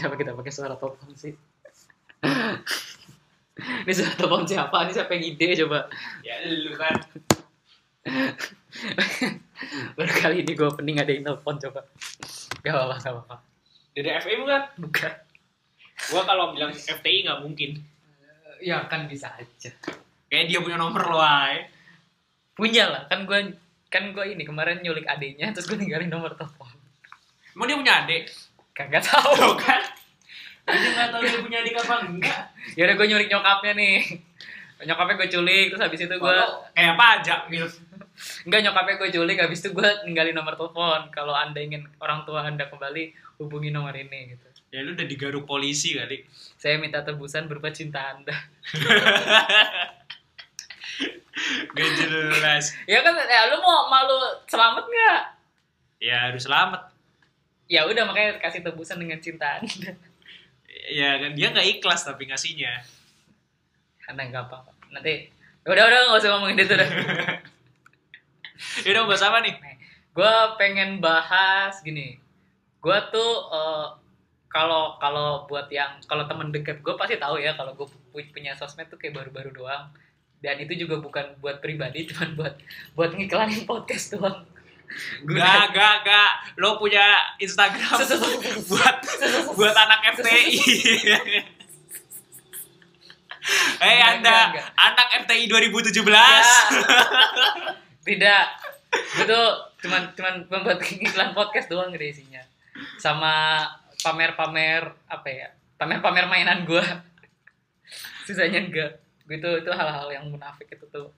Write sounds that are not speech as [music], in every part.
Kenapa kita pakai suara topong sih? [laughs] Ini suara topong siapa? Ini siapa yang ide coba? Ya lu kan. [laughs] Baru kali ini gue pening ada yang telepon coba. Gak apa-apa, gak apa-apa. Dari FM kan? Bukan. Gua kalau bilang FTI nggak mungkin. Ya kan bisa aja. Kayak dia punya nomor lo ay. Punya lah, kan gue kan gue ini kemarin nyulik adiknya terus gue ninggalin nomor telepon. Emang dia punya adik? Kagak tahu. Kan? Dia nggak tahu dia punya adik apa enggak. Ya udah gue nyulik nyokapnya nih. Nyokapnya gue culik terus habis itu gue kayak pajak mil. Enggak nyokapnya gue culik habis itu gue ninggalin nomor telepon. Kalau anda ingin orang tua anda kembali hubungi nomor ini gitu. Ya lu udah digaruk polisi kali. Saya minta tebusan berupa cinta anda. [laughs] Gak jelas. ya kan ya lu mau malu selamat nggak? Ya harus selamat. Ya udah makanya kasih tebusan dengan cinta anda. Ya kan dia nggak ikhlas tapi ngasihnya. Anda nggak apa-apa. Nanti udah udah nggak usah ngomongin itu dah. [laughs] Udah bahas apa nih? gue pengen bahas gini gue tuh eh, kalau kalau buat yang kalau temen deket gue pasti tahu ya kalau gue punya sosmed tuh kayak baru-baru doang dan itu juga bukan buat pribadi [laughs] cuman buat buat ngiklanin podcast doang Gak, gak, gak. Lo punya Instagram [laughs] buat buat anak FTI. Hei [laughs] Enggak, Anda, enggak, enggak. anak FTI 2017. [laughs] tidak. Gue tuh cuman cuman membuat iklan podcast doang gitu isinya. Sama pamer-pamer apa ya pamer-pamer mainan gue sisanya enggak. Gue itu itu hal-hal yang munafik itu tuh.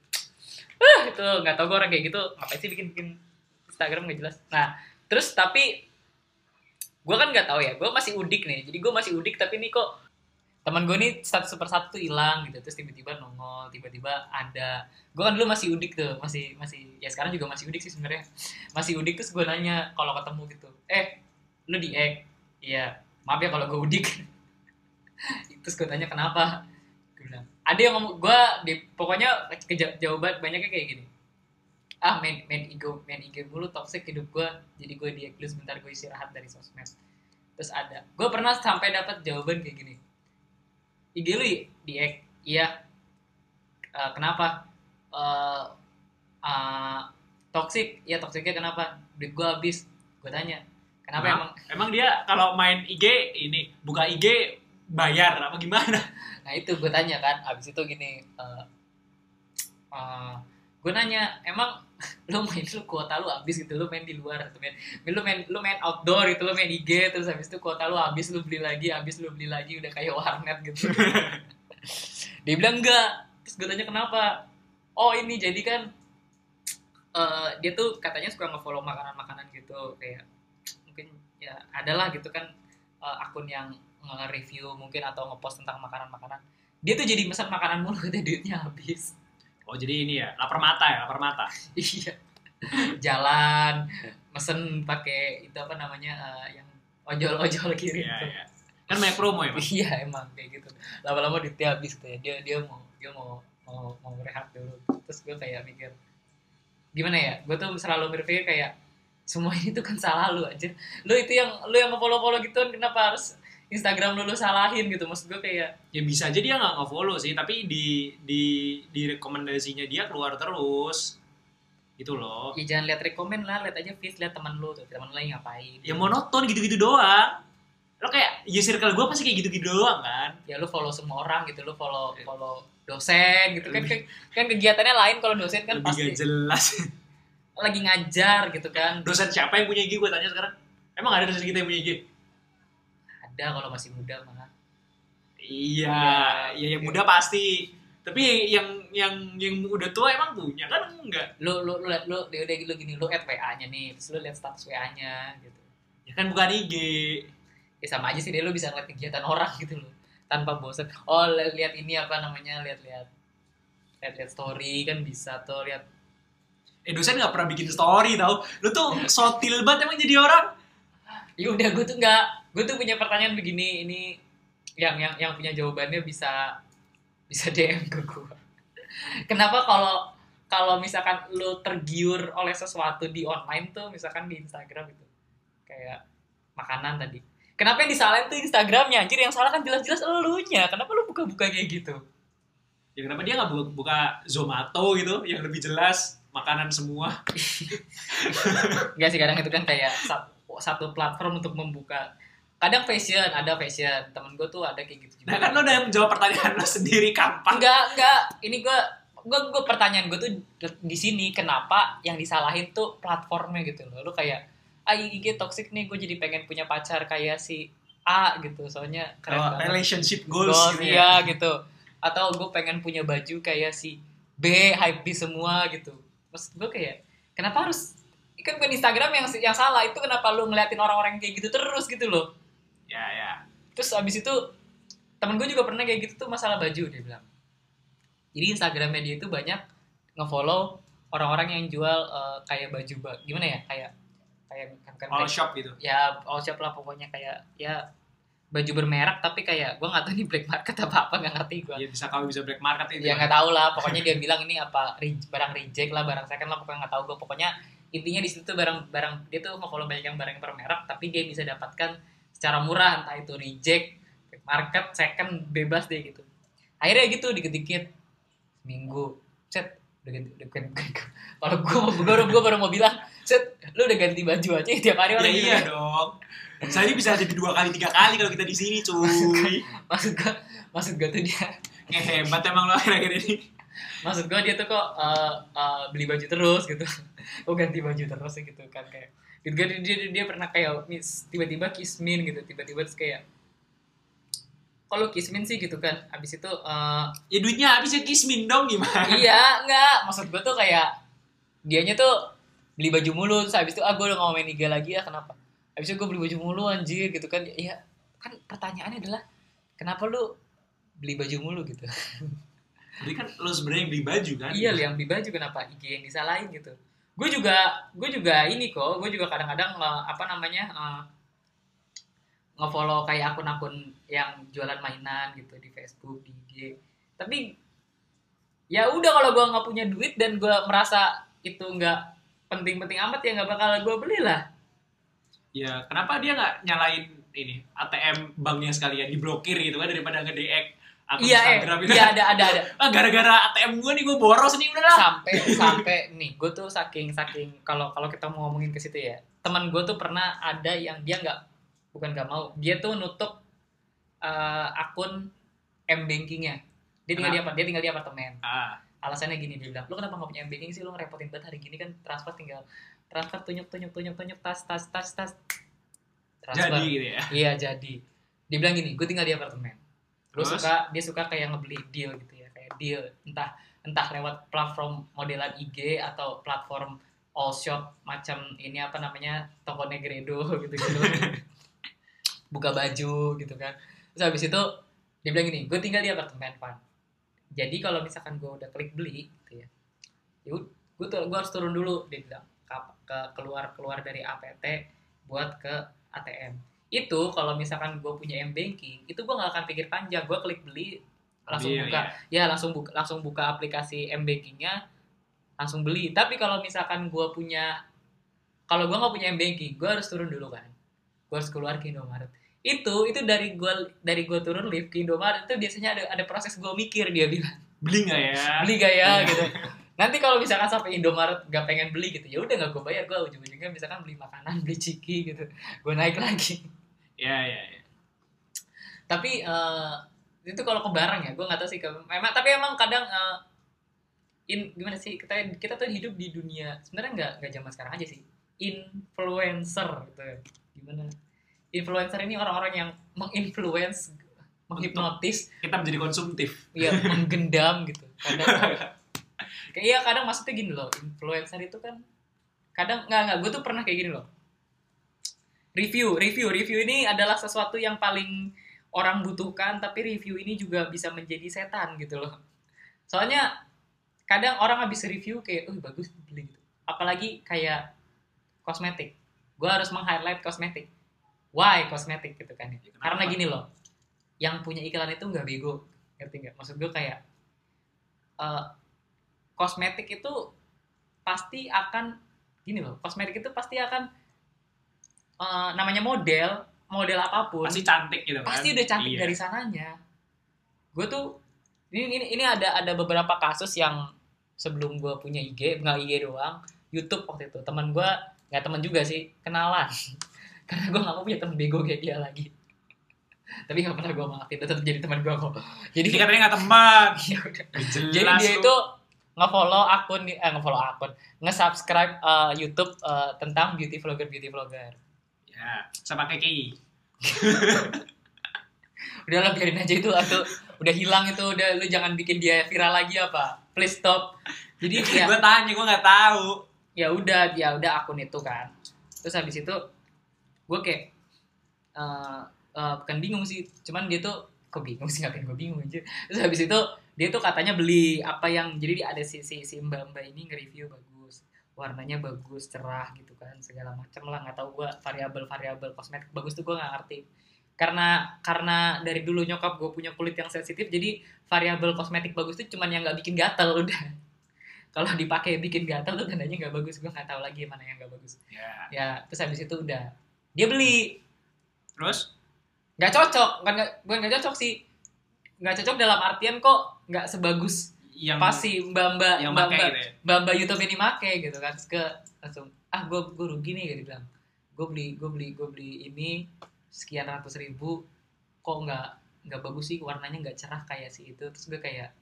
Ah itu nggak tau gue orang kayak gitu ngapain sih bikin bikin Instagram nggak jelas. Nah terus tapi gue kan nggak tahu ya gue masih udik nih. Jadi gue masih udik tapi ini kok teman gue nih satu per satu tuh hilang gitu. Terus tiba-tiba nongol tiba-tiba ada. Gue kan dulu masih udik tuh masih masih ya sekarang juga masih udik sih sebenarnya. Masih udik terus gue nanya kalau ketemu gitu. Eh lu di ek iya. Maaf ya kalau gue udik. [laughs] Terus gue tanya kenapa? Gue bilang ada yang ngomong gue di pokoknya keja- jawaban banyaknya kayak gini ah main main ego main IG mulu toxic hidup gue jadi gue di dulu sebentar gue istirahat dari sosmed. Terus ada gue pernah sampai dapat jawaban kayak gini. IG lu di ek iya. Eh, kenapa? Eh eh, toxic? Ya toksiknya kenapa? Duit gue habis. Gue tanya kenapa Emang, emang? emang dia kalau main IG ini buka IG bayar apa gimana? [laughs] nah itu gue tanya kan abis itu gini eh eh, gue nanya emang [laughs] lu main lu kuota lu habis gitu lu main di luar gitu main lu main lu main outdoor itu lu main IG terus habis itu kuota lu habis lu beli lagi habis lu beli lagi udah kayak warnet gitu. [laughs] Dia bilang enggak. Terus gue tanya kenapa? Oh ini jadi kan eh, dia tuh katanya suka ngefollow makanan-makanan gitu kayak mungkin ya adalah gitu kan eh, akun yang nge-review mungkin atau ngepost tentang makanan-makanan. Dia tuh jadi pesan makanan mulu [laughs] katanya duitnya habis Oh jadi ini ya lapar mata ya lapar mata. [laughs] iya. Jalan mesen pakai itu apa namanya eh, yang ojol-ojol kiri Iya itu ya. Kan banyak promo ya mas. iya emang kayak gitu. Lama-lama duitnya habis ya. Dia dia mau dia mau mau mau rehat dulu. Terus gue kayak mikir gimana ya? Gue tuh selalu berpikir kayak semua ini tuh kan salah lu aja lu itu yang lu yang mau follow follow gitu kenapa harus Instagram lu lu salahin gitu maksud gue kayak Ya bisa aja dia nggak nge-follow sih, tapi di di di rekomendasinya dia keluar terus. Gitu loh. ya jangan lihat rekomend lah lihat aja feed lihat teman lu tuh teman lu lagi ngapain Ya monoton gitu-gitu doang. Lo kayak ya circle gue pasti kayak gitu-gitu doang kan. ya lu follow semua orang gitu lu follow follow dosen gitu kan kan, kan kegiatannya lain kalau dosen kan Lebih pasti gak jelas. lagi ngajar gitu kan dosen siapa yang punya IG gue tanya sekarang? Emang ada dosen kita yang punya IG? Ada kalau masih muda mah Iya, ya yang muda pasti. Tapi yang yang yang udah tua emang punya kan enggak? lu lu lu liat- lu dia udah lu gini lu add WA nya nih terus lu lihat status WA nya gitu Ya kan bukan IG. ya sama aja sih dia lu bisa ngeliat kegiatan orang gitu loh tanpa bosan oh li- lihat ini apa namanya lihat-lihat lihat-lihat story kan bisa tuh lihat Eh dosen nggak pernah bikin story tau. Lu tuh sotil banget emang jadi orang. ya udah gue tuh nggak gue tuh punya pertanyaan begini ini yang yang yang punya jawabannya bisa bisa DM ke gue kenapa kalau kalau misalkan lu tergiur oleh sesuatu di online tuh misalkan di Instagram itu kayak makanan tadi. Kenapa yang disalahin tuh Instagramnya? Anjir yang salah kan jelas-jelas elunya. Kenapa lu buka-buka kayak gitu? Ya kenapa dia nggak buka, buka Zomato gitu yang lebih jelas makanan semua? [laughs] Enggak sih kadang itu kan kayak satu, satu platform untuk membuka kadang fashion ada fashion. Temen gue tuh ada kayak gitu Nah juga kan lo udah menjawab pertanyaan lo sendiri kapan? enggak enggak. Ini gue gue gue pertanyaan gue tuh di sini kenapa yang disalahin tuh platformnya gitu loh. Lu kayak ah IG toxic nih gue jadi pengen punya pacar kayak si A gitu. Soalnya keren Kalau banget. relationship goals, goals gitu iya ya. gitu. Atau gue pengen punya baju kayak si B hype di semua gitu. Maksud gue kayak kenapa harus kan bukan Instagram yang yang salah. Itu kenapa lu ngeliatin orang-orang kayak gitu terus gitu loh Ya ya. terus abis itu temen gue juga pernah kayak gitu tuh masalah baju dia bilang jadi Instagramnya dia itu banyak ngefollow orang-orang yang jual eh, kayak baju ba- gimana ya kayak kayak bukan All kayak- shop gitu. ya all shop lah pokoknya kayak ya baju bermerek tapi kayak gue nggak tahu ini black market apa apa nggak ngerti gue Ya bisa kalau bisa black market itu. ya nggak tahu lah pokoknya dia bilang ini apa barang reject lah barang second lah pokoknya nggak tahu gue pokoknya intinya di situ tuh barang barang dia tuh nge-follow banyak yang barang bermerek tapi dia bisa dapatkan secara murah entah itu reject market second bebas deh gitu. Akhirnya gitu dikit-dikit. Minggu set udah ganti udah ganti kalau gue gue baru gue baru mau bilang set lu udah ganti baju aja tiap hari Ya orang gitu. iya dong. Saya bisa jadi dua kali tiga kali kalau kita di sini cuy. maksud gue maksud gue tuh dia. Ngehebat emang lo akhir-akhir ini. maksud gue dia tuh kok eh, eh, beli baju terus gitu. Kok ganti baju terus gitu kan kayak gitu dia, dia, dia pernah kayak mis- tiba-tiba kismin gitu tiba-tiba terus kayak kalau kismin sih gitu kan abis itu eh, Ya duitnya habis ya kismin dong gimana? [laughs] iya enggak maksud gue tuh kayak dianya tuh beli baju mulu terus abis itu ah gue udah gak mau main liga lagi ya kenapa abis itu gue beli baju mulu anjir gitu kan ya kan pertanyaannya adalah kenapa lu beli baju mulu gitu Jadi kan lo sebenarnya yang beli baju kan? Iya, yang beli baju kenapa IG yang disalahin gitu. Gue juga, gue juga ini kok, gue juga kadang-kadang apa namanya eh, ngefollow kayak akun-akun yang jualan mainan gitu di Facebook, di IG. Tapi ya udah kalau gue nggak punya duit dan gue merasa itu nggak penting-penting amat ya nggak bakal gue beli lah. Ya kenapa dia nggak nyalain ini ATM banknya sekalian diblokir gitu kan daripada nge-deact akun Iya, eh, Instagram itu. iya ada ada ada. [laughs] Ah, gara-gara ATM gue nih gue boros nih udah lah. sampai [laughs] sampai nih gue tuh saking saking kalau kalau kita mau ngomongin ke situ ya teman gue tuh pernah ada yang dia nggak bukan nggak mau dia tuh nutup eh, akun m bankingnya dia tinggal di apa dia tinggal di apartemen Ah, alasannya gini dia bilang lu kenapa nggak punya m banking sih lu ngerepotin banget hari gini kan transfer tinggal transfer tunyuk tunyuk tunyuk tunyuk tas tas tas tas transfer jadi gitu ya. Iya jadi. Dia bilang gini, gue tinggal di apartemen. Terus? suka, dia suka kayak ngebeli deal gitu ya, kayak deal entah entah lewat platform modelan IG atau platform all shop macam ini apa namanya toko negredo [laughs] gitu gitu. Buka baju gitu kan. Terus habis itu dia bilang gini, gue tinggal di apartemen Van. Jadi kalau misalkan gue udah klik beli gitu ya, yuk gue tuh gue harus turun dulu dia bilang ke, ke keluar keluar dari APT buat ke ATM itu kalau misalkan gue punya m banking itu gue nggak akan pikir panjang. Gue klik beli langsung Iya, buka. ya langsung buka langsung buka aplikasi m bankingnya langsung beli. Tapi kalau misalkan gue punya kalau gue nggak punya m banking gue harus turun dulu kan. Gue harus keluar ke Indomaret. Itu itu dari gue dari gue turun lift ke Indomaret itu biasanya ada ada proses gue mikir dia bilang. Beli nggak ya? beli gak ya gitu. Nanti kalau misalkan sampai Indomaret gak pengen beli gitu ya udah nggak gue bayar. Gue ujung-ujungnya misalkan beli makanan beli ciki gitu. Gue naik lagi Ya ya ya. tapi eh, itu kalau ke barang ya gue nggak tahu sih memang tapi emang kadang eh, in gimana sih kita kita tuh hidup di dunia sebenarnya nggak nggak zaman sekarang aja sih. Influencer gitu. Gimana? Influencer ini orang-orang yang menginfluence menghipnotis. Kita menjadi konsumtif. ya [laughs] menggendam gitu. Kadang [laughs] kayak iya kadang maksudnya gini loh influencer itu kan kadang nggak nggak gue tuh pernah kayak gini loh review review review ini adalah sesuatu yang paling orang butuhkan tapi review ini juga bisa menjadi setan gitu loh. Soalnya kadang orang habis review kayak oh bagus beli gitu. Apalagi kayak kosmetik. Gue harus meng-highlight kosmetik. Why kosmetik gitu kan ya? Ya, karena gini loh yang punya iklan itu nggak bego ngerti nggak? Maksud gue kayak eh, kosmetik itu pasti akan gini loh kosmetik itu pasti akan eh, namanya model model apa pun Pasti cantik gitu kan. pasti udah cantik Iya. dari sananya gue tuh ini, ini ini ada ada beberapa kasus yang sebelum gue punya IG nggak IG doang YouTube waktu itu teman gue nggak teman juga sih kenalan [laughs] karena gue nggak mau punya temen bego kayak dia lagi [laughs] tapi nggak pernah gue maafin dia tetap jadi teman gue kok [laughs] jadi Jadi katanya nggak teman. ya. Jelas jadi dia itu nge-follow akun eh nge-follow akun nge-subscribe eh, YouTube eh, tentang beauty vlogger beauty vlogger ya sama KKI. [laughs] udah lah biarin aja itu atau udah hilang itu udah lu jangan bikin dia viral lagi apa? Please stop. Jadi [laughs] ya gue tanya, gue nggak tahu. ya udah ya udah akun itu kan. Terus habis itu gue kayak eh eh, bukan bingung sih cuman dia tuh kok bingung sih? Ngapain gue bingung aja? Terus habis itu dia tuh katanya beli apa yang jadi ada si si, si mbak mbak ini nge-review bagus warnanya bagus cerah gitu kan segala macam lah. Nggak tahu gue variabel variabel kosmetik bagus tuh gue nggak ngerti. Karena karena dari dulu nyokap gue punya kulit yang sensitif jadi variabel kosmetik bagus tuh cuman yang nggak bikin gatel [laughs] udah. Kalau dipakai bikin gatel tuh tandanya nggak bagus. Gue nggak tahu lagi mana yang nggak bagus. Ya. ya terus habis itu udah. Dia beli. Terus? nggak cocok. Kan nggak- bukan nggak cocok sih. Nggak cocok dalam artian kok nggak sebagus Yang pas si mbak mbak yang mbak mbak gitu ya. mbak mbak YouTube ini make gitu kan. Terus ke langsung ah gue gue rugi nih gitu bilang. Gue beli gue beli gue beli ini sekian ratus ribu kok nggak nggak bagus sih warnanya nggak cerah kayak si itu. Terus gue kayak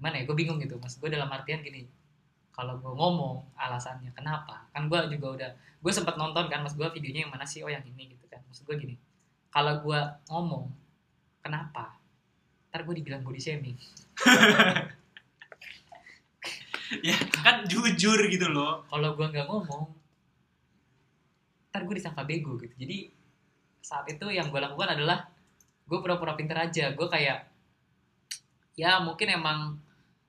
gimana ya? Gue bingung gitu. Mas gue dalam artian gini kalau gue ngomong alasannya kenapa kan gue juga udah gue sempat nonton kan mas gue videonya yang mana sih? Oh yang ini gitu kan. Maksud gue gini kalau gue ngomong kenapa ntar gue dibilang body shaming. [laughs] Ya kan jujur gitu loh. kalau gue nggak ngomong ntar gue disangka bego gitu. Jadi saat itu yang gue lakukan adalah gue pura-pura pinter aja. Gue kayak ya mungkin emang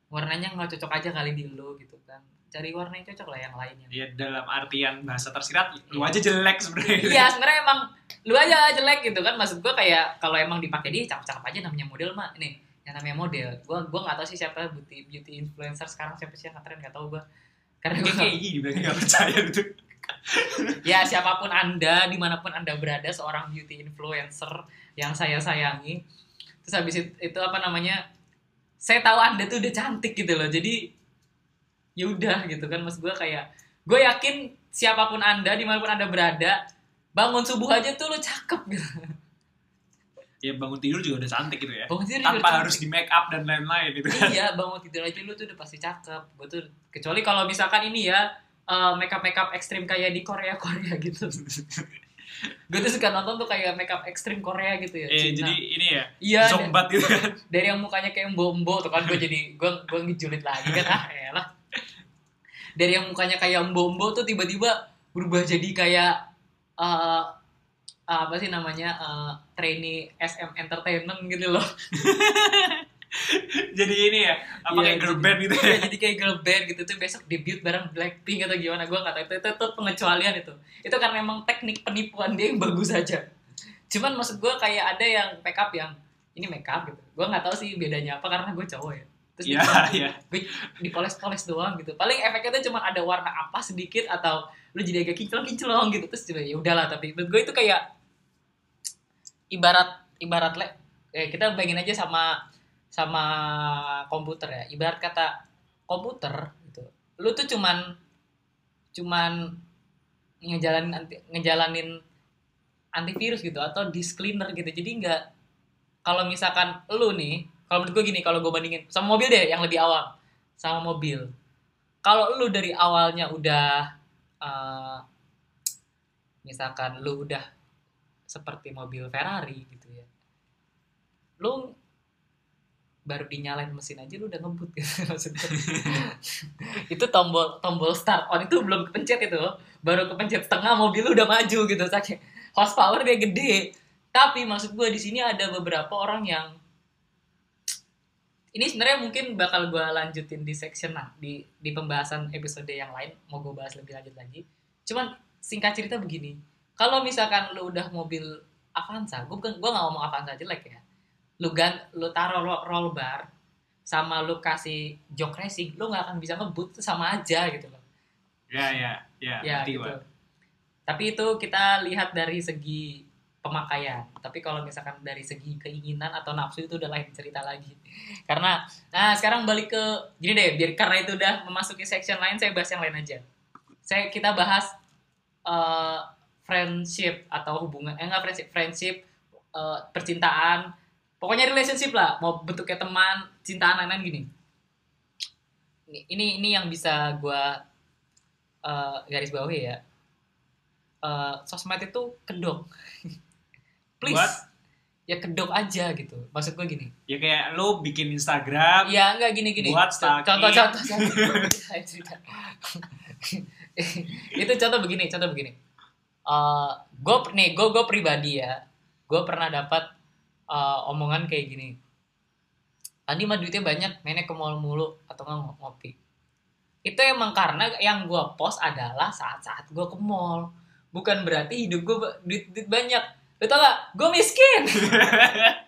warnanya nggak cocok aja kali di lo gitu kan cari warna yang cocok lah yang lainnya Ya dalam artian bahasa tersirat, lu Iya. aja jelek sebenarnya. iya sebenarnya emang lu aja jelek gitu kan maksud gue kayak kalau emang dipakai dia cakep-cakep aja namanya model mah ini yang namanya model gue gue nggak tahu sih siapa beauty beauty influencer sekarang siapa sih yang ngetren nggak tahu gue karena gue Kayak KKI juga nggak percaya gitu. [laughs] ya siapa pun anda di mana pun anda berada seorang beauty influencer yang saya sayangi terus habis itu, itu apa namanya saya tahu anda tuh udah cantik gitu loh jadi ya udah gitu kan mas gue kayak gue yakin siapa pun anda di mana pun anda berada bangun subuh aja tuh lo cakep gitu Ya bangun tidur juga udah cantik gitu ya. bangun tidur juga Tanpa cantik. harus di make up dan lain-lain gitu kan. iya bangun tidur aja lu tuh udah pasti cakep gue tuh kecuali kalau misalkan ini ya makeup makeup ekstrim kayak di Korea Korea gitu gue tuh suka nonton tuh kayak makeup ekstrim Korea gitu ya Eh Cina. jadi ini ya, iya zombat gitu kan. dari yang mukanya kayak mbombo tuh kan gue jadi gue gue ngejulit lagi kan ah elah dari yang mukanya kayak mbombo tuh tiba-tiba berubah jadi kayak eh apa sih namanya eh, trainee SM entertainment gitu loh. [laughs] Jadi ini ya, apa Iya, kayak girl band gitu ya. Iya, jadi kayak girl band gitu. Tuh besok debut bareng Blackpink atau gimana gue nggak tahu. Itu, itu itu pengecualian itu. Itu karena memang teknik penipuan dia yang bagus aja. Cuman maksud gue kayak ada yang make up yang ini make up gitu. Gue nggak tahu sih bedanya apa karena gue cowok ya terus di- iya. gue dipoles-poles doang gitu. Paling efeknya tuh cuma ada warna apa sedikit atau lu jadi agak kinclong kinclong gitu. Terus coba ya udahlah tapi menurut gue itu kayak ibarat ibarat le eh, kita bayangin aja sama sama komputer ya. Ibarat kata komputer gitu. Lu tuh cuman cuman ngejalanin anti, ngejalanin antivirus gitu atau disk cleaner gitu. Jadi nggak kalau misalkan lu nih kalau menurut gue gini kalau gue bandingin sama mobil deh yang lebih awal. Sama mobil. Kalau lu dari awalnya udah eh, misalkan lu udah seperti mobil Ferrari gitu ya lu baru dinyalain mesin aja lu udah ngebut gitu [laughs] maksudnya. [laughs] Itu tombol tombol start on itu belum kepencet itu. Baru kepencet setengah mobil lu udah maju gitu saking horsepower dia gede. Tapi maksud gue di sini ada beberapa orang yang ini sebenarnya mungkin bakal gue lanjutin di section nah di di pembahasan episode yang lain. Mau gue bahas lebih lanjut lagi. Cuman singkat cerita begini. Kalau misalkan lu udah mobil Avanza gue bukan gue nggak ngomong Avanza jelek ya. Lu gan lu taruh roll, roll bar sama lu kasih jok racing lu nggak akan bisa ngebut itu sama aja gitu loh. Ya, ya, ya. ya gitu. tapi itu kita lihat dari segi pemakaian. Tapi kalau misalkan dari segi keinginan atau nafsu itu udah lain cerita lagi. [laughs] Karena nah sekarang balik ke gini deh biar karena itu udah memasuki section lain saya bahas yang lain aja. Saya kita bahas eh, friendship atau hubungan eh enggak friendship friendship eh, percintaan. Pokoknya relationship lah mau bentuknya teman cintaan lain-lain gini. Ini ini, ini yang bisa gua eh, garis bawahi ya. Eh, sosmed itu kedok [laughs] please. Buat? ya kedok aja gitu. Maksud gue gini. Ya kayak lo bikin Instagram, ya enggak gini gini Buat stalking. contoh contoh contoh. Cerita. [laughs] itu contoh begini contoh begini. Eh gue nih gue gue pribadi ya. Gue pernah dapat eh, omongan kayak gini. Andi mah duitnya banyak mainnya ke mall mulu atau nggak ngo- ngopi. Itu emang karena yang gue post adalah saat-saat gue ke mall. Bukan berarti hidup gue duit, duit banyak lu tau gak? Gue miskin. [laughs]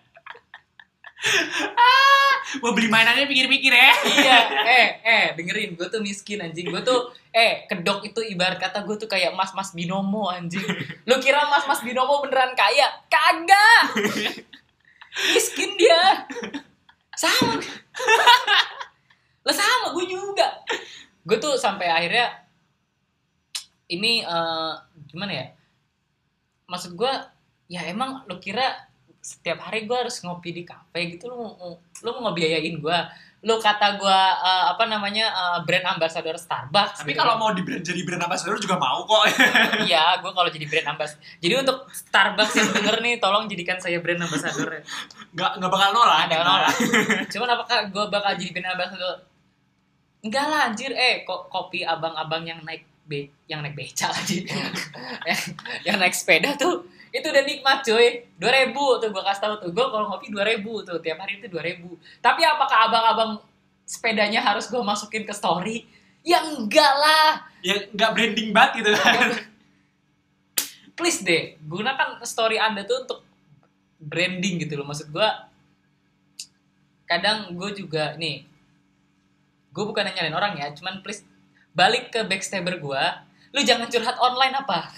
Mau beli mainannya pikir-pikir ya. iya. [laughs] Eh eh dengerin. Gue tuh miskin anjing. Gue tuh eh kedok itu ibarat kata gue tuh kayak mas mas binomo anjing. Lu kira mas mas binomo beneran kaya? Kagak. [laughs] Miskin dia. Sama. Lah sama. Gue juga. Gue tuh sampai akhirnya ini eh, gimana ya? Maksud gue ya emang lu kira setiap hari gue harus ngopi di kafe gitu lu mau lu mau ngebiayain gue lu kata gue eh, apa namanya eh, brand ambassador Starbucks Tapi gitu kalau mau di brand, jadi brand ambassador juga mau kok. [laughs] iya gue kalau jadi brand ambassador jadi untuk Starbucks yang denger nih tolong jadikan saya brand ambassador Nggak nggak bakal nolak. ada kita. nolak cuman apakah gue bakal jadi brand ambassador enggak lah anjir eh kok kopi abang-abang yang naik be yang naik beca lagi yang, [laughs] yang naik sepeda tuh itu udah nikmat cuy. 2000 tuh gue kasih tahu tuh. Gue kalau ngopi 2000 tuh. Tiap hari itu 2000 tapi apakah abang-abang sepedanya harus gue masukin ke story? Ya enggak lah. Ya nggak branding banget gitu. Kan. please deh gunakan story anda tuh untuk branding gitu loh. Maksud gue kadang gue juga nih gue bukan nyalain orang ya. Cuman please balik ke backstabber gue lu jangan curhat online apa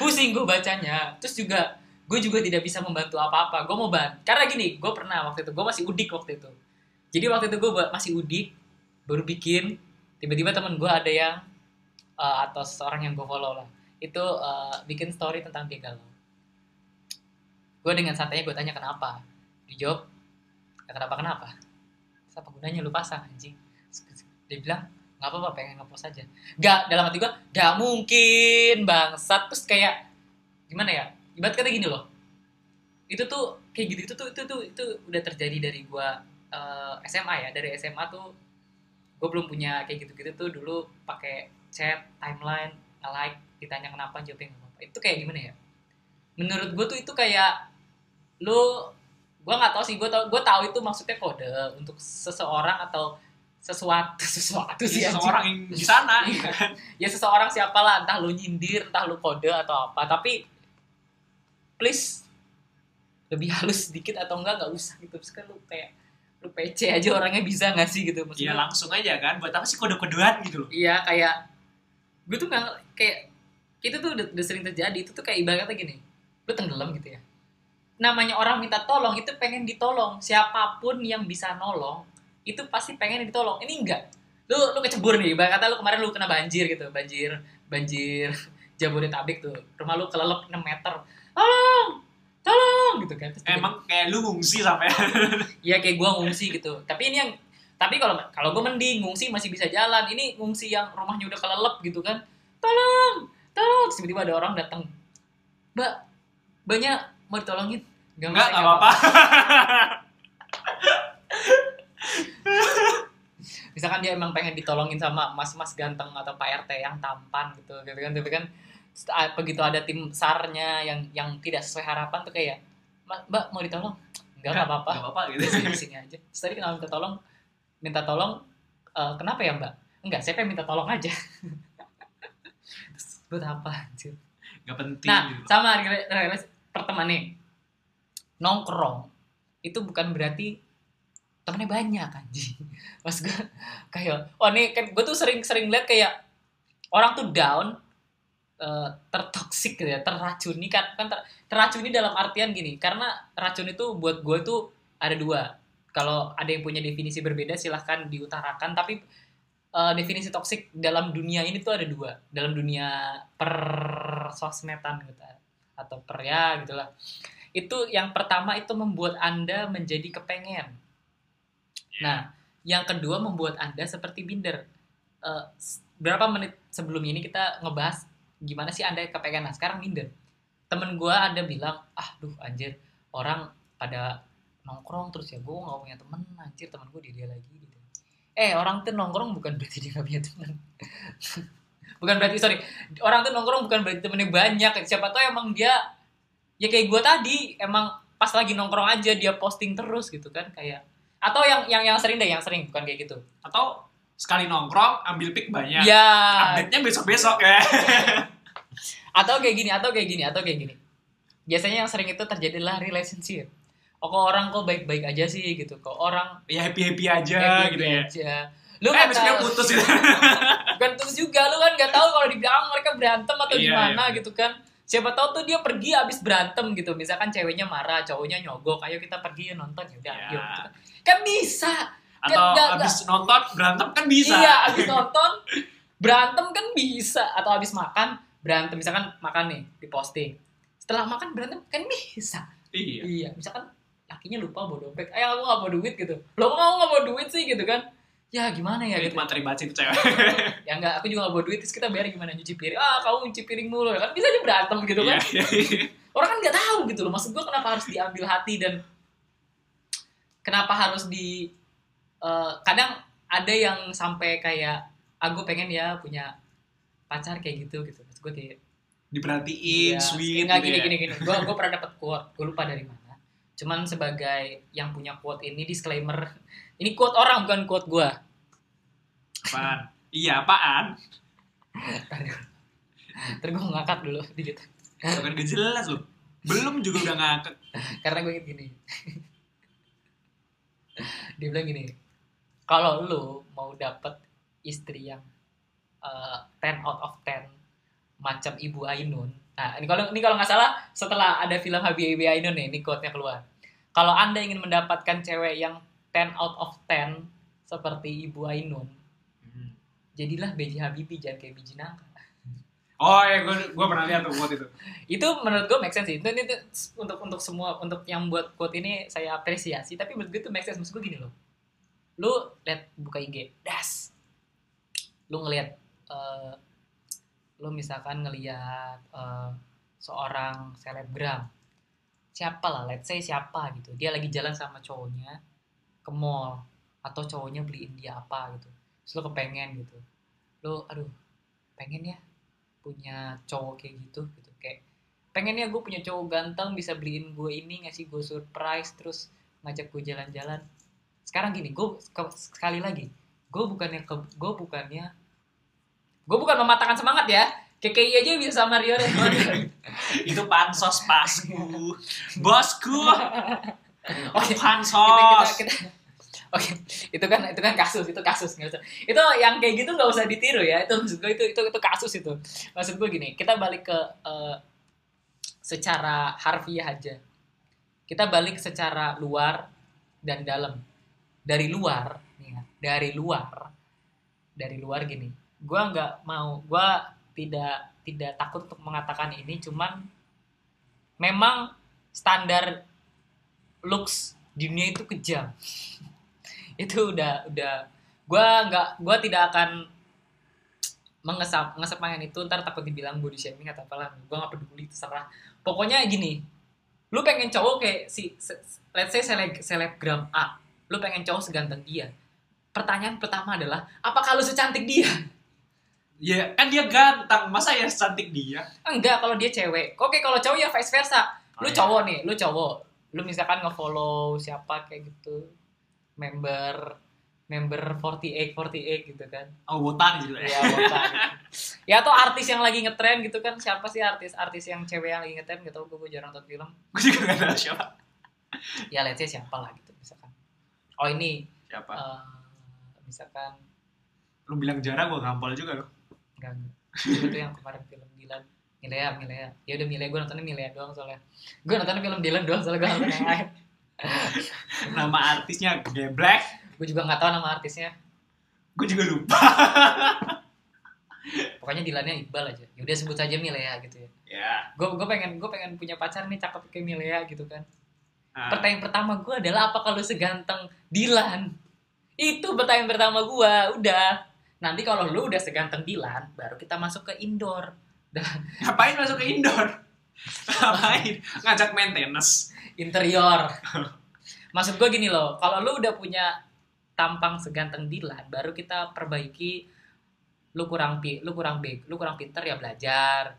pusing gue bacanya. Terus juga gue juga tidak bisa membantu apa-apa. Gue mau ban karena gini gue pernah waktu itu gue masih udik waktu itu. Jadi waktu itu gue masih udik baru bikin tiba-tiba teman gue ada yang eh, atau seseorang yang gue follow lah. Itu eh, bikin story tentang dia galau gue dengan santainya gue tanya kenapa? Dijawab "Ya, kenapa kenapa Terus apa gunanya lu pasang anjing? Dia bilang nggak apa-apa pengen ngepost aja. Gak dalam hati gue gak mungkin bangsat. Terus kayak gimana ya? Ibarat kata gini loh. Itu tuh kayak gitu itu tuh itu tuh itu udah terjadi dari gue eh, SMA ya. Dari SMA tuh gue belum punya kayak gitu-gitu tuh dulu pakai chat timeline nge-like ditanya kenapa jawabnya nggak apa itu kayak gimana ya? Menurut gue tuh itu kayak lu gue nggak tahu sih. Gue tau gue tahu itu maksudnya kode untuk seseorang atau sesuatu [laughs] sesuatu sih anjing. Seseorang yang di sana. Iya. ya seseorang siapa lah entah lu nyindir entah lu kode atau apa tapi please lebih halus sedikit atau enggak nggak usah gitu terus kan lu kayak lu PC aja orangnya bisa nggak sih gitu Iya maksudnya langsung aja kan. Buat apa sih kode-kodean gitu loh. Iya kayak gue tuh nggak kayak itu tuh udah, udah sering terjadi itu tuh kayak ibaratnya gini lu tenggelam gitu ya namanya orang minta tolong itu pengen ditolong siapa pun yang bisa nolong itu pasti pengen ditolong ini enggak lu lu kecebur nih ibarat kata lu kemarin lu kena banjir gitu banjir banjir [laughs] Jabodetabek tuh rumah lu kelelep 6 meter tolong tolong gitu kan Terus Emang kayak lu ngungsi sampai. [laughs] Iya kayak gua ngungsi gitu. Tapi ini yang tapi kalau kalau gue mending ngungsi masih bisa jalan. Ini ngungsi yang rumahnya udah kelelep gitu kan. Tolong, tolong. Tiba-tiba ada orang datang. Mbak, banyak mau ditolongin? Enggak, enggak apa-apa. [laughs] [laughs] Misalkan dia emang pengen ditolongin sama mas-mas ganteng atau Pak RT yang tampan gitu, gitu kan. Tapi kan begitu ada tim sarnya yang yang tidak sesuai harapan tuh kayak, "Ma- Mbak mau ditolong? Enggak, enggak apa-apa. Enggak apa-apa gitu. [laughs] sini, sini aja. Terus tadi kenapa minta tolong? Minta tolong, "Eh, kenapa ya mbak? Enggak, saya pengen minta tolong aja. [laughs] Terus buat apa anjir? Enggak penting Nah, gitu. sama pertemanan nih. Nongkrong itu bukan berarti temennya banyak anjing. [laughs] Mas gue kayak, oh nih kan gue tuh sering-sering liat kayak orang tuh down, eh, tertoksik gitu ya terracuni kan. Kan ter- terracuni dalam artian gini karena racun itu buat gue tuh ada dua. Kalau ada yang punya definisi berbeda silahkan diutarakan tapi eh, definisi toksik dalam dunia ini tuh ada dua. Dalam dunia per sosmedan gitu atau per ya gitulah itu yang pertama itu membuat anda menjadi kepengen nah yang kedua membuat anda seperti binder. S- berapa menit sebelum ini kita ngebahas gimana sih anda kepengen? Nah sekarang minder. Temen gue ada bilang ah duh anjir orang pada nongkrong terus ya gue nggak punya temen anjir temen gue dia lagi gitu. Eh orang tuh nongkrong bukan berarti dia nggak punya temen. [laughs] Bukan berarti sorry orang tuh nongkrong bukan berarti temennya banyak. Siapa tahu emang dia ya kayak gue tadi emang pas lagi nongkrong aja dia posting terus gitu kan kayak atau yang yang yang sering deh yang sering bukan kayak gitu Atau sekali nongkrong ambil pick banyak. ya Update-nya besok-besok ya. [laughs] atau kayak gini atau kayak gini atau kayak gini biasanya yang sering itu terjadi adalah relationship oh kok orang kok baik-baik aja sih gitu kok orang ya happy-happy aja happy gitu ya. lu Eh, besoknya tahu putus gitu. [laughs] bukan terus juga lu kan nggak tahu kalau di belakang mereka berantem atau Iya, gimana iya. gitu kan siapa tahu tuh dia pergi abis berantem gitu misalkan ceweknya marah cowoknya nyogok ayo kita pergi yuk nonton ya udah ayo gitu kan. kan bisa Atau Nggak, nggak. abis nonton berantem kan bisa. Iya, abis nonton berantem kan bisa atau abis makan berantem misalkan makan nih di posting. Setelah makan berantem kan bisa. Iya. Iya, misalkan lakinya lupa bawa dompet. Eh aku gak mau duit gitu. Lo kok kamu gak mau duit sih gitu kan? Ya gimana ya Itu gitu. materi baca itu cewek. [laughs] Ya enggak, aku juga gak bawa duit terus kita bayar gimana nyuci piring. Ah, kamu nyuci piring mulu. Kan bisa aja berantem gitu kan. Iya, iya. [laughs] Orang kan nggak tahu gitu loh. Maksud gua kenapa harus diambil hati dan kenapa harus di eh, kadang ada yang sampai kayak aku pengen ya punya pacar kayak gitu gitu. Maksud gue kayak Diperhatiin, iya, sweet gitu gini ya. gini gini. Gue gue [laughs] pernah dapet quote, gue lupa dari mana. Cuman sebagai yang punya quote ini disclaimer, ini quote orang bukan quote gue. Apaan? Iya, apaan? Ntar gue ngangkat dulu dikit. Kan gak jelas loh. Belum juga udah ngakak. karena gue inget gini dia bilang gini kalau lu mau dapet istri yang eh, 10 out of 10 macam ibu Ainun nah ini kalau ini kalau nggak salah setelah ada film Habibie Ainun nih ini quote-nya keluar kalau anda ingin mendapatkan cewek yang 10 out of 10 seperti ibu Ainun. Jadilah BJ Habibie jangan kayak biji nangka. Oh ya, gue gue pernah lihat tuh buat itu. itu menurut gue make sense sih. Itu, itu, itu untuk untuk semua untuk yang buat quote ini saya apresiasi tapi menurut gue itu make sense. Maksud gue gini loh. Lu lihat buka IG das. Lu ngelihat eh, lu misalkan ngelihat eh, seorang selebgram. Siapa lah let's say siapa gitu. Dia lagi jalan sama cowoknya ke mall atau cowoknya beliin dia apa gitu. Terus lu kepengen gitu. Lu aduh pengen ya punya cowok kayak gitu gitu. Kayak pengennya gue punya cowok ganteng bisa beliin gue ini ngasih gue surprise terus ngajak gue jalan-jalan. Sekarang gini gue sekali lagi gue bukannya ke gue bukannya gue bukan mematahkan semangat ya. KKI aja bisa sama Rio [laughs] Itu pansos pasku. Bosku. Oke, pansos. kita, kita, oke itu kan itu kan kasus itu kasus nggak usah itu yang kayak gitu nggak usah ditiru ya itu maksud gue itu itu itu kasus itu. Maksud gue gini kita balik ke eh, secara harfiah aja. Kita balik secara luar dan dalam. Dari luar nih ya, dari luar dari luar gini gue nggak mau gue tidak tidak takut untuk mengatakan ini cuman memang standar looks di dunia itu kejam. [laughs] Itu udah udah. Gue nggak gue tidak akan mengesap mengesepkan itu ntar takut dibilang body shaming atau apalah. Gue nggak peduli terserah. Pokoknya gini lu pengen cowok kayak si se- let's say seleb selebgram A lu pengen cowok seganteng dia. Pertanyaan pertama adalah apakah lu secantik dia? [laughs] Ya kan dia ganteng, masa ya cantik dia? enggak kalau dia cewek. Oke kalau cowok ya vice versa. Oh, lu iya. cowok nih lu cowok lu misalkan ngefollow siapa kayak gitu member member 48 48 gitu kan Oh, botan gitu ya. botak. ya atau artis yang lagi ngetren gitu kan siapa sih artis artis yang cewek yang lagi ngetren gak tau gue jarang nonton film Gue juga gak tahu siapa. ya let's say siapa lah gitu misalkan oh ini Siapa? eh, misalkan Lu bilang jarang gue gampol juga lu. enggak itu tuh yang kemarin film Dilan Milea Milea. Ya udah Milea gue nontonnya Milea doang soalnya. Gue nontonnya film Dilan doang soalnya gue nonton yang lain Nama artisnya Geblek. gue juga nggak tahu nama artisnya. Gue juga lupa. [laughs] pokoknya Dilannya Iqbal aja. Ya udah sebut saja Milea gitu ya. Ya. gue gue pengen gue pengen punya pacar nih cakep kayak Milea gitu kan. Nah, pertanyaan pertama gue adalah apa kalau seganteng Dilan itu pertanyaan pertama gue udah. Nanti kalau lu udah seganteng Dilan baru kita masuk ke indoor ngapain masuk ke indoor? [laughs] ngapain? Ngajak maintenance. interior maksud gue gini loh kalau lu udah punya tampang seganteng Dilan baru kita perbaiki lu kurang pi lu kurang big lu kurang pinter ya belajar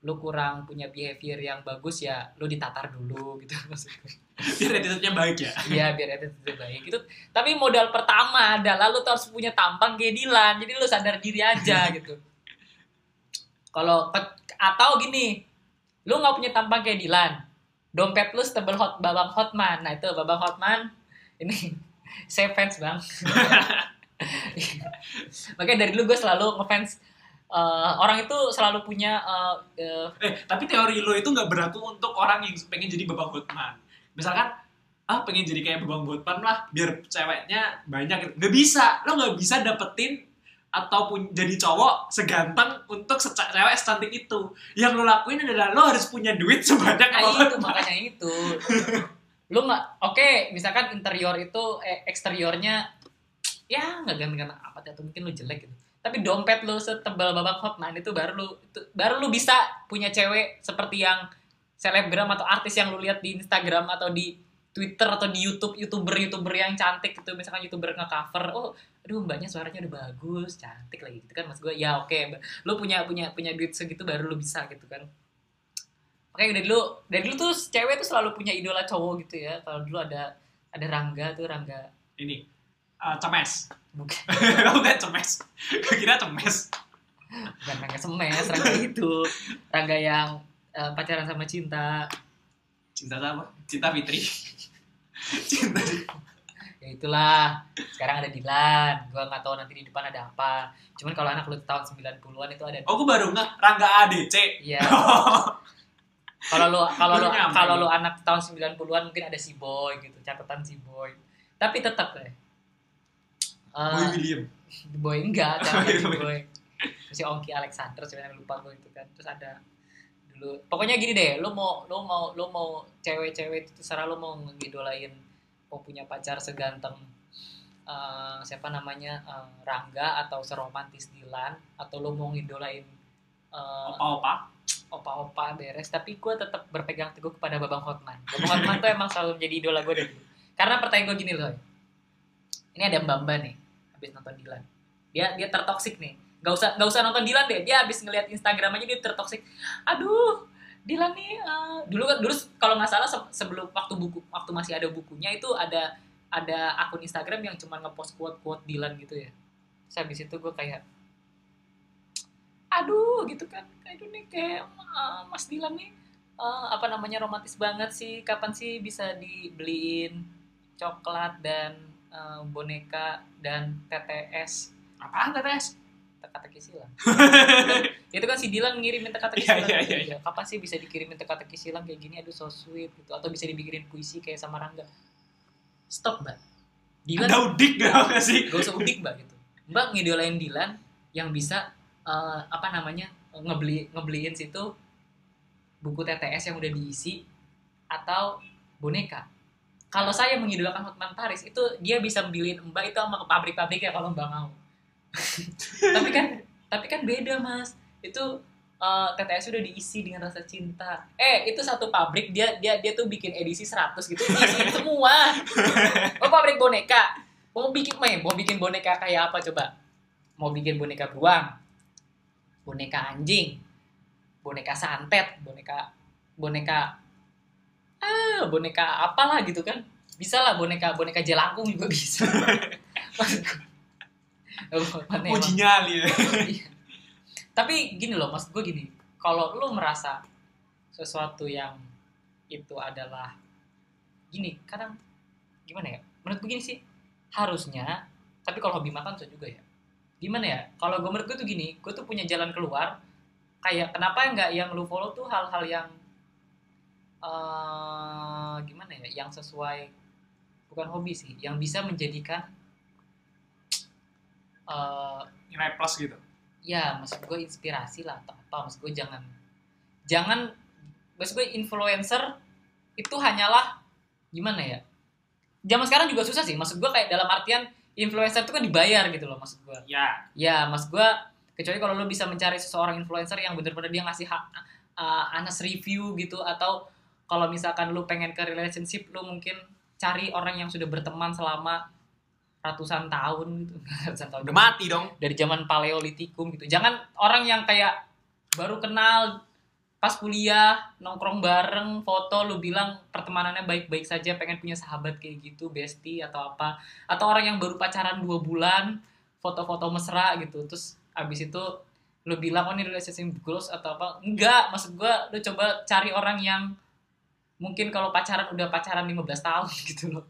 lu kurang punya behavior yang bagus ya lu ditatar dulu gitu [laughs] maksud gue Biar attitude-nya baik ya. Iya biar attitude baik gitu. Tapi modal pertama adalah lu tuh harus punya tampang kayak Dilan. Jadi lu sadar diri aja [laughs] gitu. Kalau atau gini, lu nggak punya tampang kayak Dilan. Dompet lu setebel hot Babang Hotman. Nah itu Babang Hotman ini [laughs] saya fans bang. [laughs] Makanya dari dulu gue selalu ngefans eh, orang itu selalu punya eh, eh, Eh, tapi teori lo itu nggak berlaku untuk orang yang pengen jadi babang Hotman. Misalkan, ah pengen jadi kayak babang Hotman lah, biar ceweknya banyak. Nggak bisa, lo nggak bisa dapetin ataupun jadi cowok seganteng untuk cewek secantik itu. Yang lo lakuin adalah lo harus punya duit sebanyak Nah itu makanya itu. Lu nggak oke misalkan interior itu eh, eksteriornya ya nggak ganteng-ganteng amat atau mungkin lu jelek gitu. Tapi dompet lu setebal babak hotman itu baru lu itu, baru lu bisa punya cewek seperti yang selebgram atau artis yang lu lihat di Instagram atau di Twitter atau di YouTube youtuber youtuber yang cantik gitu misalkan youtuber nge-cover oh aduh mbaknya suaranya udah bagus cantik lagi gitu kan mas gue ya oke lu punya punya punya duit segitu baru lu bisa gitu kan Makanya dari dulu, dari dulu tuh cewek tuh selalu punya idola cowok gitu ya. Kalau dulu ada ada Rangga tuh Rangga Ini, ah, cemes. bukan [laughs] Bukan cemes. Gue kira cemes. bukan Rangga Semes, Rangga itu Rangga yang eh, pacaran sama Cinta. Cinta apa? Cinta Fitri. [laughs] Cinta Ya itulah. Sekarang ada Dilan. Gua nggak tahu nanti di depan ada apa. Cuman kalau anak lu tahun 90-an itu ada Oh, gue baru nggak Rangga ADC. Iya. [laughs] Kalau lu kalau lu kalau lu anak tahun 90-an mungkin ada si boy gitu, catatan si boy. Tapi tetap deh. Eh, Boy William. boy enggak jangan iya, [laughs] boy. boy si Ongki Alexander sebenarnya lupa gue itu kan terus ada dulu pokoknya gini deh lo mau lo mau lo mau cewek-cewek itu terserah lo mau ngidolain mau punya pacar seganteng eh, siapa namanya eh, Rangga atau seromantis Dilan atau lo mau ngidolain eh, Opa-opa. opa-opa beres. Tapi gue tetap berpegang teguh kepada Babang Hotman. Babang Hotman tuh emang selalu menjadi idola gue dari dulu. Karena pertanyaan gue gini loh ini ada Mbak Mbak nih habis nonton Dilan. Dia dia tertoksik nih nggak usah nggak usah nonton Dilan deh. Dia habis ngeliat Instagram aja dia tertoksik aduh Dilan nih eh, dulu kan dulu kalau nggak salah se- sebelum waktu buku waktu masih ada bukunya itu ada ada akun Instagram yang cuma ngepost quote quote Dilan gitu ya. Terus habis itu gue kayak aduh gitu kan. Aduh nih kayak eh, Mas Dilan nih eh, apa namanya romantis banget sih. Kapan sih bisa dibeliin coklat dan eh, boneka dan TTS Apaan tetes? Teka-teki silang [laughs] itu kan si Dilan ngirimin teka-teki Iya, silang iya, gitu. iya, kapan sih bisa dikirimin teka-teki silang kayak gini? Aduh so sweet gitu. Atau bisa dibikinin puisi kayak sama Rangga. Stop mbak. Dilan Anda udik gak gak sih? gak usah udik mbak gitu. Mbak ngidolain Dilan yang bisa eh, apa namanya ngebeli ngebeliin situ buku TTS yang udah diisi atau boneka. Kalau saya mengidolakan Hotman Paris itu dia bisa beliin mbak itu sama pabrik-pabrik ya kalau mbak mau [laughs] tapi kan tapi kan beda mas. Itu eh, TTS udah diisi dengan rasa cinta. Eh itu satu pabrik dia dia dia tuh bikin edisi 100 gitu diisi [laughs] semua. Oh pabrik boneka. Mau bikin main mau bikin boneka kayak apa coba? Mau bikin boneka beruang boneka anjing boneka santet boneka boneka ah boneka apalah gitu kan. Bisa lah boneka boneka jelangkung juga bisa [laughs] Uji nyali ya. Iya. Tapi gini loh, mas gue gini, kalau lu merasa sesuatu yang itu adalah gini, kadang gimana ya? Menurut gue gini sih, harusnya, tapi kalau hobi makan bisa juga ya. gimana ya kalau gue menurut gue tuh gini gue tuh punya jalan keluar kayak kenapa nggak yang lu follow tuh hal-hal yang eh gimana ya yang sesuai bukan hobi sih yang bisa menjadikan eh nilai plus gitu? Ya maksud gue inspirasi lah atau apa. Maksud gue jangan jangan maksud gue influencer itu hanyalah gimana ya? Zaman sekarang juga susah sih. Maksud gue kayak dalam artian influencer itu kan dibayar gitu loh maksud gue ya. Ya mas gue kecuali kalau lo bisa mencari seseorang influencer yang bener-bener dia ngasih hak uh, honest review gitu atau kalau misalkan lo pengen ke relationship lo mungkin cari orang yang sudah berteman selama ratusan tahun gitu. [laughs] Ratusan tahun. Udah mati dong. Dari zaman paleolitikum gitu. Jangan orang yang kayak baru kenal pas kuliah nongkrong bareng foto lu bilang pertemanannya baik-baik saja pengen punya sahabat kayak gitu bestie atau apa. Atau orang yang baru pacaran dua bulan foto-foto mesra gitu. Terus abis itu lu bilang oh ini relationship goals atau apa? Enggak maksud gua lu coba cari orang yang mungkin kalau pacaran udah pacaran 15 tahun [laughs] gitu loh.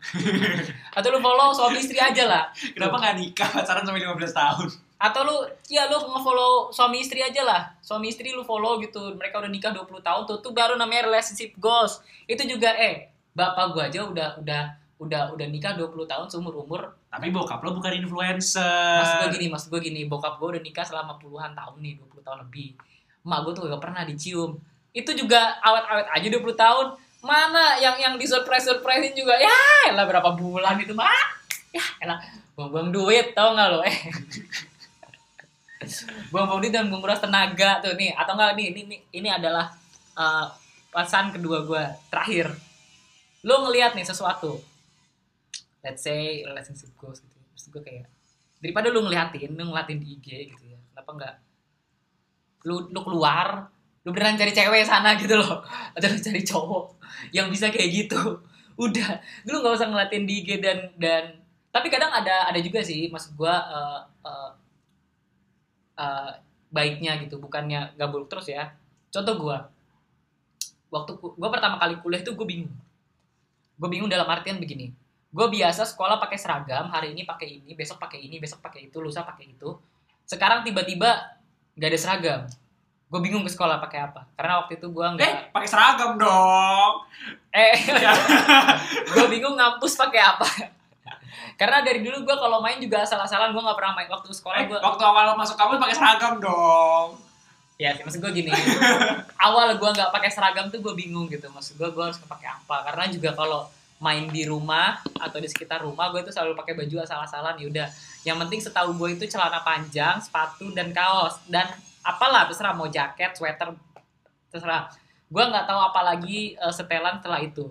Atau lu follow suami istri aja lah. Kenapa nggak nikah pacaran sampai 15 tahun? Atau lu ya lu nge-follow suami istri aja lah. Suami istri lu follow gitu mereka udah nikah 20 tahun tuh tuh baru namanya relationship goals. Itu juga eh bapak gua aja udah udah udah udah nikah 20 tahun seumur umur. Tapi bokap lo bukan influencer. Maksud gua gini maksud gua gini bokap gua udah nikah selama puluhan tahun nih 20 tahun lebih. Emak gua tuh gak pernah dicium. Itu juga awet-awet aja 20 tahun mana yang yang di surprise surprisein juga? Ya lah berapa bulan itu mah? Ya elah buang-buang duit tau nggak lo? Eh. Buang-buang duit dan menguras tenaga tuh nih. Atau enggak nih ini ini, adalah uh, pesan kedua gue terakhir. Lo ngelihat nih sesuatu. Let's say relationship goals gitu. Terus gue kayak daripada lu ngeliatin lu ngeliatin di IG gitu ya. Kenapa enggak lu lu keluar lu beneran cari cewek sana gitu loh. Atau lu cari cowok yang bisa kayak gitu. [laughs] Udah. Lu nggak usah ngeliatin di IG dan dan tapi kadang ada ada juga sih maksud gua uh, uh, uh, baiknya gitu bukannya gak buruk terus ya. Contoh gua. Waktu gua pertama kali kuliah tuh gue bingung. Gue bingung dalam artian begini. Gue biasa sekolah pakai seragam hari ini pakai ini besok pakai ini besok pakai itu lusa pakai itu. Sekarang tiba-tiba nggak ada seragam gue bingung ke sekolah pakai apa. Karena waktu itu gue eh nggak pakai seragam dong. Eh [laughs] [laughs] gue bingung ngampus pakai apa. Karena dari dulu gue kalau main juga asal-asalan gue nggak pernah main. Waktu sekolah eh, gue waktu awal masuk kampus pakai seragam dong. Ya maksud gue gini. Awal gue nggak pakai seragam tuh gue bingung gitu. Maksud gue gue harus pakai apa. Karena juga kalau main di rumah atau di sekitar rumah gue tuh selalu pakai baju asal-asalan. Yaudah yang penting setahu gue itu celana panjang sepatu dan kaos. Dan apalah terserah mau jaket sweater terserah. Gue nggak tahu apalagi eh, setelan setelah itu.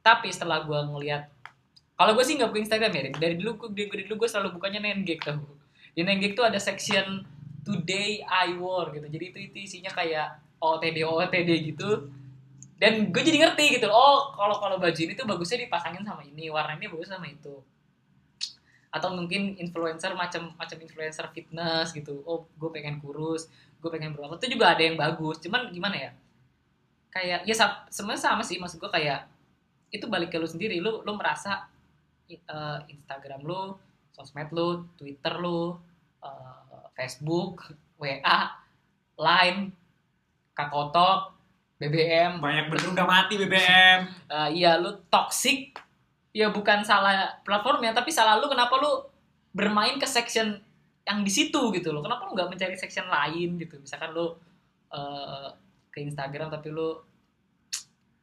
Tapi setelah gue ngelihat kalau gue sih nggak buka Instagram ya dari dulu gue dari dulu gue selalu bukanya Nengek tahu di Nengek tuh ada section Today I Wore gitu. Jadi itu itu isinya kayak OTD OTD gitu. Dan gue jadi ngerti gitu oh kalau kalau baju ini tuh bagusnya dipasangin sama ini warna ini bagus sama itu. Atau mungkin influencer macam macam influencer fitness gitu. Oh gue pengen kurus gue pengen berotot itu juga ada yang bagus cuman gimana ya? Kayak ya sebenarnya sama sih maksud gue kayak itu balik ke lu sendiri. Lu lu merasa eh, Instagram lu sosmed lu Twitter lu eh, Facebook WA Line Kakotok BBM banyak bener udah mati BBM [laughs] Eh, iya lu toxic. Ya bukan salah platformnya tapi salah lu kenapa lu bermain ke section yang di situ gitu loh. Kenapa lu nggak mencari section lain gitu? Misalkan lu eh, ke Instagram tapi lu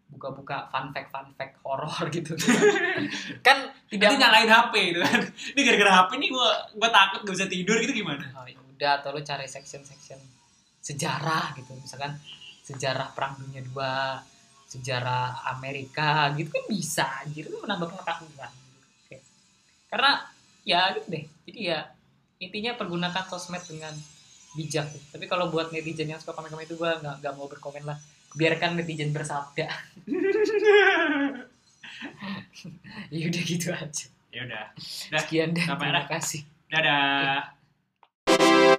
buka-buka fun fact fun fact horor [laughs] gitu. Kan tidak Nanti nyalain HP gitu kan. Ini gara-gara HP nih gua gua takut gak bisa tidur gitu gimana? Oh, ya udah atau lu cari section section sejarah gitu. Misalkan sejarah perang dunia dua sejarah Amerika gitu kan bisa gitu menambah pengetahuan gitu. Oke. karena ya gitu deh. Jadi ya intinya pergunakan sosmed dengan bijak. Tapi kalau buat netizen yang suka komen-komen itu gua nggak nggak mau berkomen lah. Biarkan netizen bersabda. [laughs] Ya udah gitu aja. Ya udah. Dah, sekian dan terima kasih. Dadah